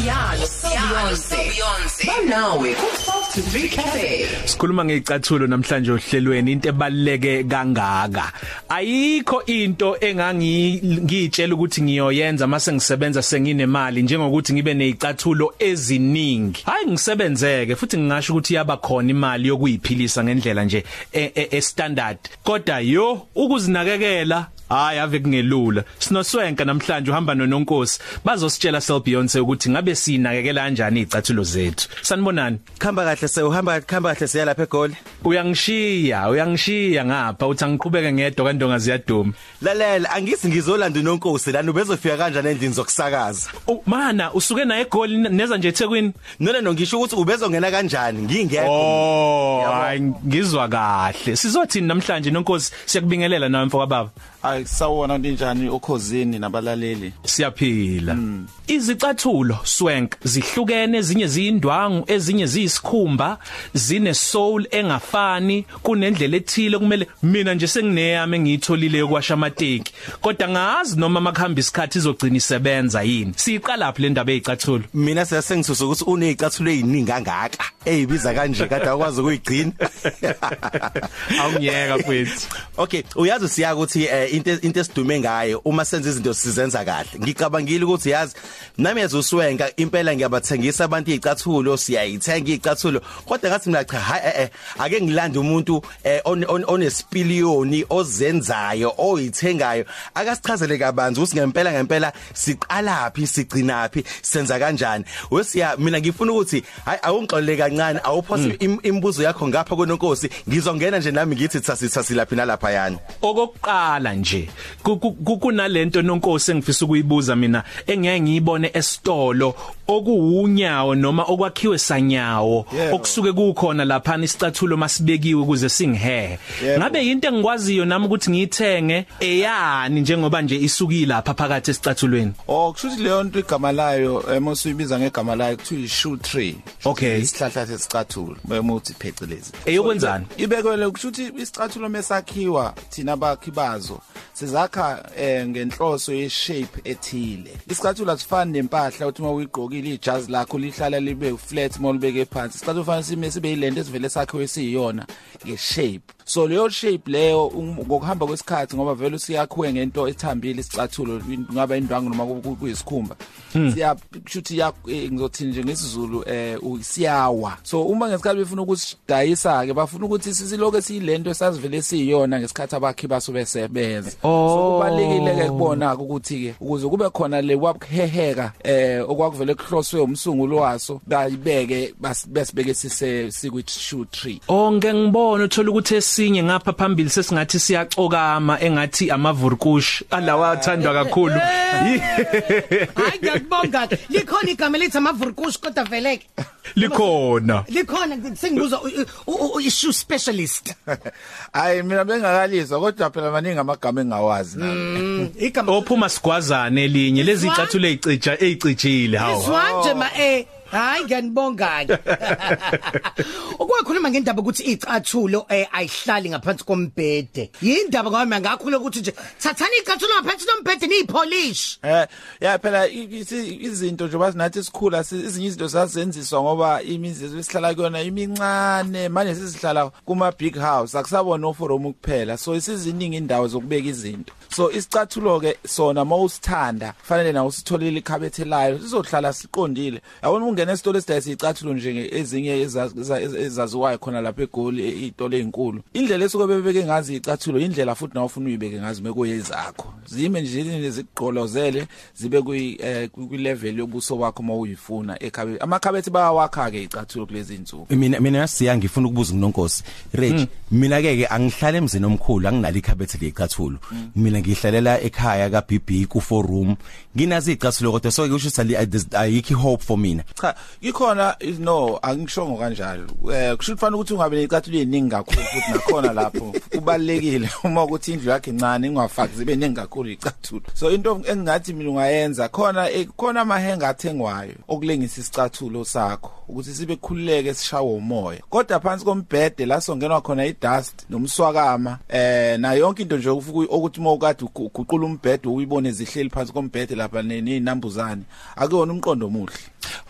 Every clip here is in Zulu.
Siyalo Beyonce Banawe ku 12 to 3 cafe Sikhuluma ngecathulo namhlanje ohlelweni into ebaluleke kangaka. Ayikho into engangi ngitshela ukuthi ngiyoyenza mase ngisebenza senginemali njengokuthi ngibe nezicathulo eziningi. Hayi ngisebenzeke futhi ngingasho ukuthi yaba khona imali yokuyiphilisa ngendlela nje e, e, e standard. Kodwa yo ukuzinakekela hayi ave kungelula. Sinoswenka namhlanje uhamba nononkosi. Bazositshela Sel Beyonce ukuthi ngabe sinakekela kanjani izicathulo zethu. Sanibonani? Khamba kahle se uhamba khamba kahle siya lapha eGoli. uyangishiya uyangishiya ngapha. Uthi angiqhubeke ngedwa kandonga ziyaduma. Lalela angithi ngizolanda unonkosi lana ubezofika kanjani endlini zokusakaza. U- mana usuke na eGoli neza nje eThekwini? Nona no ngisho ukuthi ubezongena kanjani? Ngingekho. Oh Yabo. hayi ngizwa kahle. Sizothini namhlanje nonkosi? Siyakubingelela nawe mfoko baba Hayi sawona ninjani okhozini nabalaleli? Siyaphila. Izicathulo swank zihlukene ezinye ziyindwangu ezinye ziyisikhumba zine soul engafani kunendlela ethile kumele mina nje sengineyami engiyitholile yokwasha amateki. Kodwa ngazi noma makuhamba isikhathi izogcina isebenza yini. Siqala laphi le ndaba ezicathulo Mina sesengisusa ukuthi unezicathulo eziningi kangaka. Eyibiza kanje kade akwazi ukuyigcina. awungiyeka mfethu Okay, uyazi siya ukuthi eh, into into esidume ngayo uma senza izinto sizenza kahle. Ngicabangile ukuthi yazi nami yazuswenka impela ngiyabathengisa abantu izicathulo siyayithenga izicathulo kodwa ngathi mina cha hayi eh, ake ngilande umuntu on- on- onesipiliyoni ozenzayo oyithengayo akasichazele kabanzi ukuthi ngempela ngempela siqalaphi sigcinaphi senza kanjani. Wesiya mina ngifuna ukuthi hayi awungixolele kancane awuphosi im- imibuzo yakho ngapha kwenonkosi ngizongena nje nami ngithi thasitha silaphi nalapha yani. okokuqala nje ku- ku- ku- kunalento nonkosi engifisa ukuyibuza mina engeke ngiyibone esitolo okuwunyawo noma okwakhiwe sanyawo Yebo. okusuke kukhona lapha isicathulo masibekiwe ukuze singihehe Yebo. ngabe into engikwaziyo nami ukuthi ngiyithenge eyani njengoba nje isukile lapha phakathi esicathulweni Oh kushuthi leyo nto igama layo emosuyibiza ngegama layo kuthiwa ishoe tree Okay. isihlahla sesicathulo bemuthi phecelezi Eyokwenzani? ibekwele kushuthi isicathulo mesakhiwa thina bakhi bazo sizakha eh, ngenhloso ye shape ethile. Isicathulo asifani nempahla uthi uma uyigqokile ijazi lakho lihlala libe flat uma libeke phansi. Isicathulo fanele sime sibe yilento esivele sakhiwe siyiyona nge-shape. So leyo shape leyo um, ngokuhamba kwesikhathi ngoba vele siyakhiwe ngento ethambile isicathulo ngaba indwangu noma ku- ku- kuyisikhumba siya kushuthi ya eh, ngizothini nje ngesizulu eh siyawa. So uma ngesikhathi befuna ukusidayisa ke bafuna ukuthi sisiloko siyilento esazivele siyiyona ngesikhathi abakhi baso besebenza. So kubalekile ke kubona ukuthi ke ukuze kube khona le wakuheheka eh okwakuvele kuhloswe umsungulo waso bayibeke bas- besibeke sise sikwi shoe tree onke ngibona uthola ukuthi esinye ngapha phambili sesingathi siyacokama engathi amavurkush alawa athandwa kakhulu. Hayi ngiyakubonga. Likhona igama elithi amavurkush kodwa veleke. Likhona. Likhona sengibuza i-shoe specialist. Hayi mina bengakalizwa kodwa phela maningi amagama engawazi nami. Mm, igama ophuma sigwazana elinye lezi icathulo ezicija ezicijile hawo izwanje ma eh hayi ngiyanibonga ke ukwakhuluma ngendaba ukuthi icathulo eh ayihlali ngaphansi kombhede. Yindaba ngoba mina ngakhula ukuthi nje thathani icathulo ngaphansi kombhede niyipolish. Eh ya phela i- isi- izinto nje basinathi sikhula si- izinye izinto sasenziswa ngoba imizi esihlala kuyona imincane. Manje sisihlala kuma big house akusabona oforomu kuphela. So isiziningi indawo zokubeka izinto. So isicathulo ke sona mawusithanda fanele na usitholile ikhabethe layo sizohlala siqondile. Yabona ungena esitolo esidayisa icathulo nje nge- ezinye eza- eza- ezaziwayo khona lapha eGoli e- itolo ezinkulu indlela esuke bebeke ngazi icathulo indlela futhi nawe ufuna uyibeke ngazi mekuyezakho zime nje zigqolozele zibe kwi eh, kwi level yobuso bakho mawuyifuna ekhabe amakhabethi bayawakha ke icathulo kulezi insuku mina mina siya ngifuna ukubuza unonkosi. Reg mina ke ke angihlala emzini omkhulu anginalo ikhabethe lecathulo mina ngihlalela ekhaya ka BB ku four room. Nginazi icathulo kodwa so kusho ukuthi ayikho hope for mina. Cha ikhona is- no angishongo kanjalo eh kusho kufanele ukuthi ungabe necathulo eziningi kakhulu futhi nakhona lapho. Kubalekile uma ukuthi indlu yakhe incane ingafaki zibe ningi kakhulu icathulo so into engingathi mina ungayenza khona eh, khona amahenga athengwayo okulengisa isicathulo sakho ukuthi sibe khululeke sishawe umoya. Kodwa phansi kombhede la songenwa khona idust nomswakama eh na yonke into nje ufika ukuthi uma ukade uguqula umbhede uyibone zihleli phansi kombhede lapha nezinambuzane akuyona umqondo omuhle.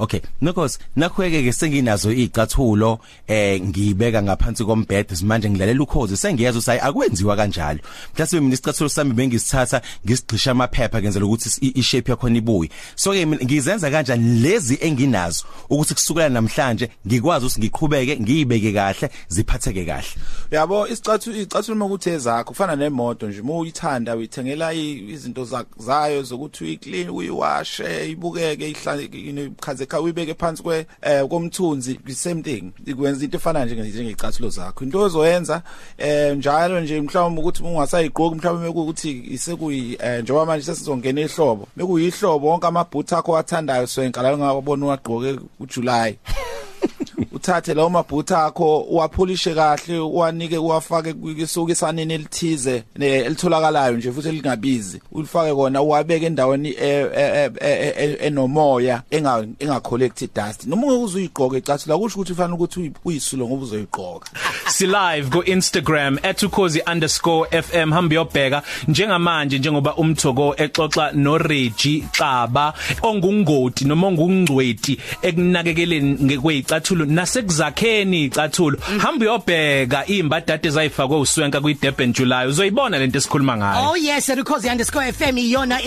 Okay because nakhweke ke senginazo izicathulo eh ngibeka ngaphansi kombhede manje ngilalela ukhozi. Sengiyazi usayi akwenziwa kanjalo. Mhlawumbe mina isicathulo sami bengisithatha ngisigcisha amaphepha ngenzela ukuthi ishape yakho ibuye. So ke ngizenza kanjani lezi enginazo ukuthi kusukela namhlanje ngikwazi ukuthi ngiqhubeke ngiyibeke kahle ziphatheke kahle? Yabo isicathulo izicathulo ukuthi ezakho kufana nemoto nje uma uyithanda uyithengela izinto zayo zokuthi uyiclean uyiwashe ibukeke ihlale khazeka uyibeke phansi kwe eh komthunzi the same thing. Ikwenza into efana nje njengecathulo zakho. Into ozoyenza eh njalo nje mhlawumbe ukuthi ungasayigqoki mhlawumbe mekuthi isekuyi eh, njengoba manje sesizongena ehlobo mekuyihlobo wonke amabhutha akho athandayo swenka la ungabona uwagqoke uJuly uthathe lawo mabhutha akho uwapholishe kahle uwanike uwafake kwisukisaneni elithize elitholakalayo nje futhi elingabizi. Ulifake kona uwabeke endaweni enomoya enga collect dust. Noma ungekuzuyigqoka ecathu kusho ukuthi ufanele ukuthi uyisulo ngoba uzoyigqoka. Si live ku Instagram @ukhozi_fm hamba yobheka njengamanje njengoba umthoko exoxa no Reggie Xaba ongungoti noma ongungcweti ekunakekeleni ngekwezicathulo nasekuzakheni icathulo hamba uyobheka imbadade zayifakwe uswenka kwi Durban July. Uzoyibona lento esikhuluma ngayo. Oh yes @ukhozi_fm iyona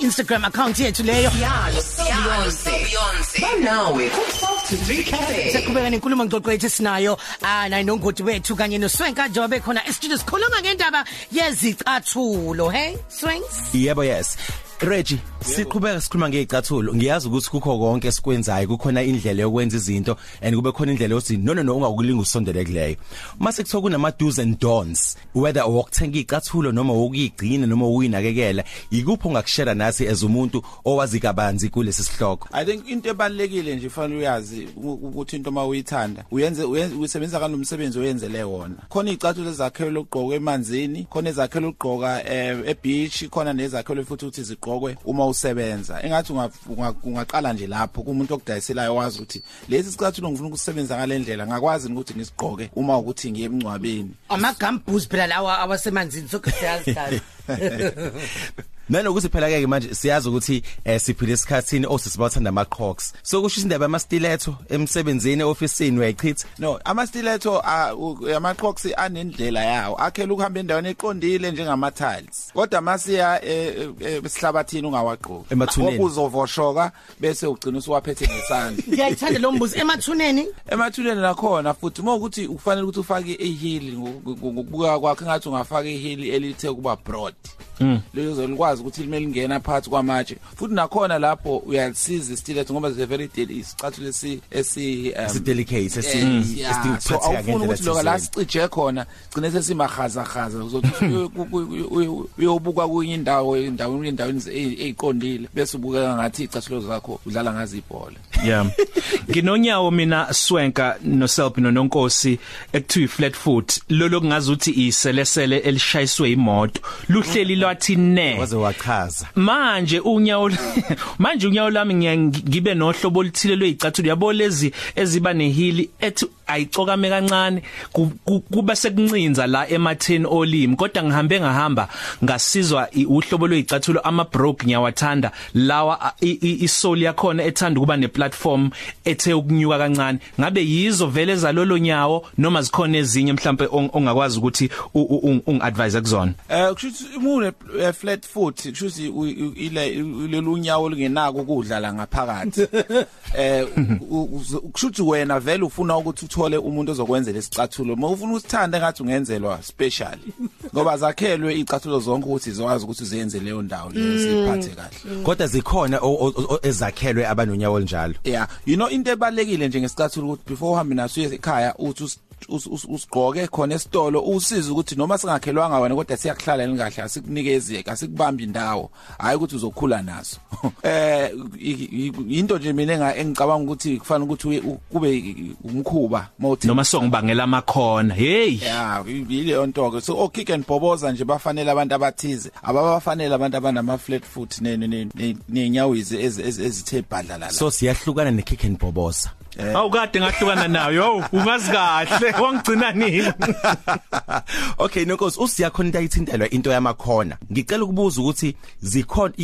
Instagram account yethu leyo. Yalo Beyonce Beyonce Banawe ku 12 to 3 cafe. Seqhubeka nenkulumo ngxoxo yethu sinayo ah nayi nongoti wethu kanye noswenka njengoba khona e-studio sikhuluma ngendaba yezicathulo hey Swenks? Yebo yes. Reggie siqhubeka sikhuluma ngezicathulo ngiyazi ukuthi kukho konke esikwenzayo kukhona indlela yokwenza izinto and kube khona indlela yokuthi no no no ungakulinga usondele kuleyo. Mase kuthiwa kunama do's and don'ts whether ukuthenga izicathulo noma ukuyigcina noma ukuyinakekela ikuphi ongakushare nathi as umuntu owazi kabanzi kulesi sihloko? I think into ebalekile nje fanele uyazi ukuthi into mawuyithanda uyenze usebenza kanomsebenzi oyenzele wona. Khona izicathulo ezakhelwe ukugqoka emanzini khona ezakhelwe ukugqoka e beach khona nezakhelwe futhi ukuthi zigqokwe uma usebenza. Engathi ungaqala nje lapho kumuntu okudayiselayo wazi ukuthi lesi sicathulo ngifuna ukusebenza ngalendlela ngakwazi ukuthi ngisigqoke uma ukuthi ngiye emncwabeni ama gumboot phela lawa abasemanzini sokusiyazi Nanokuthi phela ke manje siyazi ukuthi eh siphile esikhatsini osisibathanda ama Crocs. So kusho indaba ama stiletto emsebenzini officeini uyayichitha. No, ama stiletto ama Crocs anendlela yawo. Akhela ukuhamba endaweni eqondile njengama tiles. Kodwa masiya esihlabathini ungawagqoki. Emathuneni. Ubuzovoshoka bese ugcina usuwaphethe ngesandla. Ngiyayithanda lo mbuzo emathuneni. Emathuneni nakhona futhi uma ukuthi ufanele ukuthi ufake iheel ngokubuka kwakhe ngathi ungafaka iheel elithe kuba broad. Mm. Lezo likwazi ukuthi limele lingena phakathi kwamatshe futhi nakhona lapho uyalisiza istiletto ngoba ze very delicate isicathulo esi esi esi delicate esi so awufuni ukuthi lokho la sicije khona gcine sesimahaza haza uzothi uyobuka kwenye indawo endaweni endaweni eziqondile bese ubukeka ngathi icathulo zakho udlala ngazi ibhola. Yeah. Nginonyawo mina swenka no self nononkosi ekuthiwa flat foot lolo kungazi ukuthi iselesele elishayiswe imoto luhleli lwathi ne waze wachaza. Manje unyawo manje unyawo lami ngibe nohlobo oluthile lwezicathulo yabo lezi eziba nehili ethi ayicokame kancane. Kuba sekuncinza la ematheni olimi kodwa ngihambe ngahamba ngasizwa uhlobo lwezicathulo ama broke ngiyawathanda. Lawa isoli yakhona ethanda ukuba ne platform ethe ukunyuka kancane. Ngabe yizo vele zalolo nyawo noma zikhona ezinye mhlambe ongakwazi ukuthi ungadvise kuzona? Eh kushuthi umune flat foot kushuthi ile lelunyawo lingenako ukudla la ngaphakathi. Eh kushuthi wena vele ufuna ukuthi uthole umuntu ozokwenzela isicathulo uma ufuna usithande ngathi ungenzelwa special. Ngoba zakhelwe izicathulo zonke ukuthi zikwazi ukuthi uzenze leyo ndawo leyo siphathe kahle. Kodwa zikhona ezakhelwe abanonyawo njalo yeah you know into ebalekile nje ngesicathulo ukuthi before uhambe naso ekhaya uthi usigqoke khona esitolo usiza ukuthi noma singakhelwanga wena kodwa siyakuhlala lengahle asikunikeze asikubamba indawo hayi ukuthi uzokhula naso. Eh into nje mina engicabanga ukuthi kufanele ukuthi kube umkhuba mawuthi noma songibangela amakhona hey! Yeah ile nto ke so okick and boboza nje bafanele abantu abathize ababafanele abantu abanama flat foot nenyawo ezithe bhadla la so siyahlukana ne kick and boboza awukade ngahlukana nayo. Ungazi kahle. Wangigcina nini? Okay nonkosi usiyakhona into ayithintelwa into yamakhona. Ngicela ukubuza ukuthi zikhona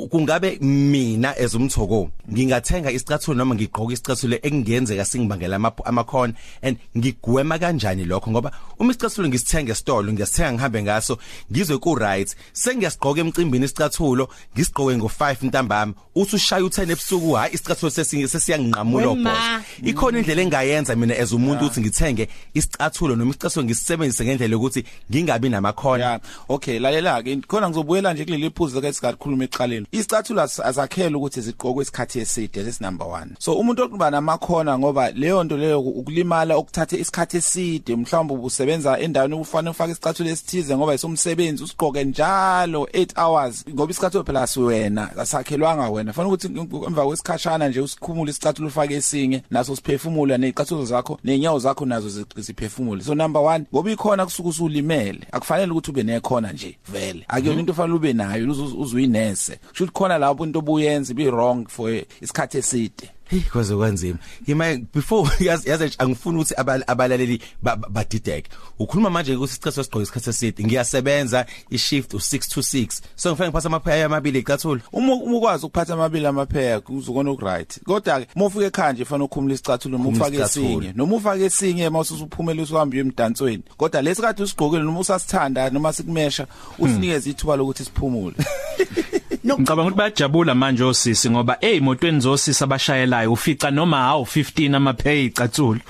kungabe mina as umthoko ngingathenga isicathulo noma ngigqoka isicathulo ekungenzeka singibangela ama- amakhona and ngigwema kanjani lokho? Ngoba uma isicathulo ngisithenga esitolo ngiyasithenga ngihambe ngaso ngizwe ku right sengiyasigqoka emcimbini isicathulo ngisigqoke ngo5 ntambama uthi ushaya u10 ebusuku hayi isicathulo sesinye sesiyanginqamula Wema. obhosa ikhona indlela engayenza mina as umuntu ukuthi ngithenge isicathulo noma isicathulo ngisisebenzise ngendlela ukuthi ngingabi namakhona ya okay lalela ke khona ngizobuyela nje kuleli phuzu ke sikalikhuluma eqaleni isicathulo as- azakhela ukuthi ziqokwe isikhathi eside lesi number 1 so umuntu oqhuba namakhona ngoba leyo nto leyo ukulimala okuthathe isikhathi eside mhlawumbe ubusebenza endaweni ufanele ufake isicathulo esithize ngoba isomsebenzi usigqoke njalo 8 hours. Ngoba isicathulo phela asiwena asakhelwanga wena. Fanele ukuthi emva kwesikhashana nje usikhumule isicathulo ufake esinye naso siphefumula nezicathulo zakho nenyawo zakho nazo zi- ziphefumule. So number 1 ngoba ikhona kusuka usulimele akufanele ukuthi ube nekhona nje vele. Akuyona into ofanele ube nayo uzu- uzuyinese kusho ukuthi khona lapho into obuyenza be wrong for isikhathi eside. Hey kwaze kwanzima. Yima before yazi yazi nje angifuni ukuthi abal- abalaleli ba- ba- badideke. Ukhuluma manje ukuthi isicathulo sigqoke isikhathi eside. Ngiyasebenza ishift u6 to 6 so ngifanele ngiphatha amaphaya amabili icathulo uma uma ukwazi ukuphatha amabili amapheya uzokona ukright kodwa ke uma ufika ekhaya nje fanele ukhumule isicathulo noma Khumula ufake isicathulo. esinye. Noma ufake esinye mase usuphumela usuhamba emdansweni. Kodwa lesi kade usigqokile noma usasithanda noma sikumesha usinikeze ithuba lokuthi siphumule. ngicabanga ukuthi bayajabula manje osisi ngoba hey emotweni zosisi abashayelayo ufica noma hawu 15 amapay icathulo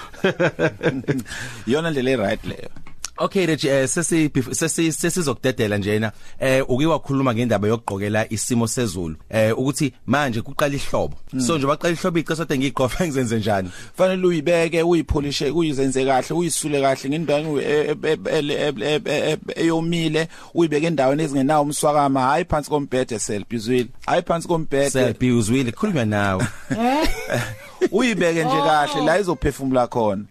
iyona ndlela eright leyo. Okay Rich eh sesi sesi sesizokudedela njena eh uke wakhuluma ngendaba yokugqokela isimo sezulu eh ukuthi manje kuqala ihlobo so nje baqala ihlobo icesa kodwa ngiqofa ngizenze njani fanele uyibeke uyipholishe uyizenze kahle uyisule kahle ngendawo eyomile uyibeke endaweni ezingenawo umswakama hayi phansi kombhede self izwile hayi phansi kombhede selfie uzwile khuluma nawe uyibeke nje kahle la izophefumula khona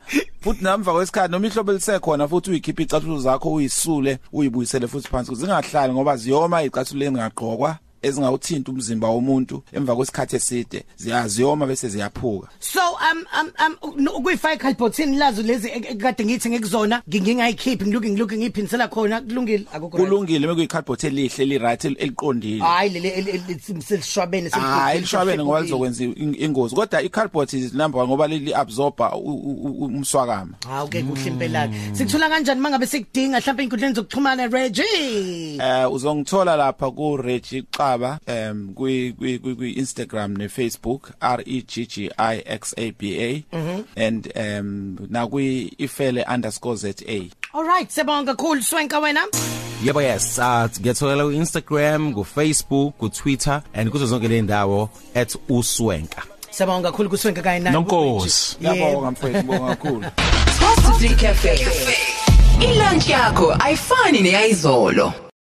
futhi namva kwesikhathi noma ihlobo lisekhona futhi uyikhipha icathulo zakho uyisule uyibuyisele futhi phansi ukuze zingahlali ngoba ziyoma icathulo lengaqhokwa ezingawuthinta umzimba womuntu emva kwesikhathi eside ziyaziyoma bese ziyaphuka. So um um um ukuyifaka calbotini lazo lezi ekade ngithi ngekuzona ngingayikhiphi ngiluke ngiluke ngiphinisela khona kulungile? Akukho right. kulungile mekuyicardboard elihle eli-right el- eliqondile. Hayi leli selishwabene hayi lishwabene ngoba lizokwenza in- ingozi. Kodwa i-cardboard is number 1 ngoba li-absorber u- u- u- umswakama hawu ke kuhle impela sikuthola kanjani mangabe sikudinga mhlawumbe inkundleni zokuxhumana Reggie? Eh uzongithola lapha ku Reggie Xaba em kwi kwi kwi kwi Instagram ne Facebook R E G G I X A B A and um na kwi ifele_za all right sebonga kakhulu swenka wena. Yebo yes uh ngiyathola ku Instagram ku Facebook ku Twitter and kuzo zonke le ndawo @uswenka. Sebonga kakhulu kuswenka kanye naye. Nonkosi. Ngiyabonga mfethu ngibonga kakhulu. 12 to 3 cafe ilunch yakho ayifani neyizolo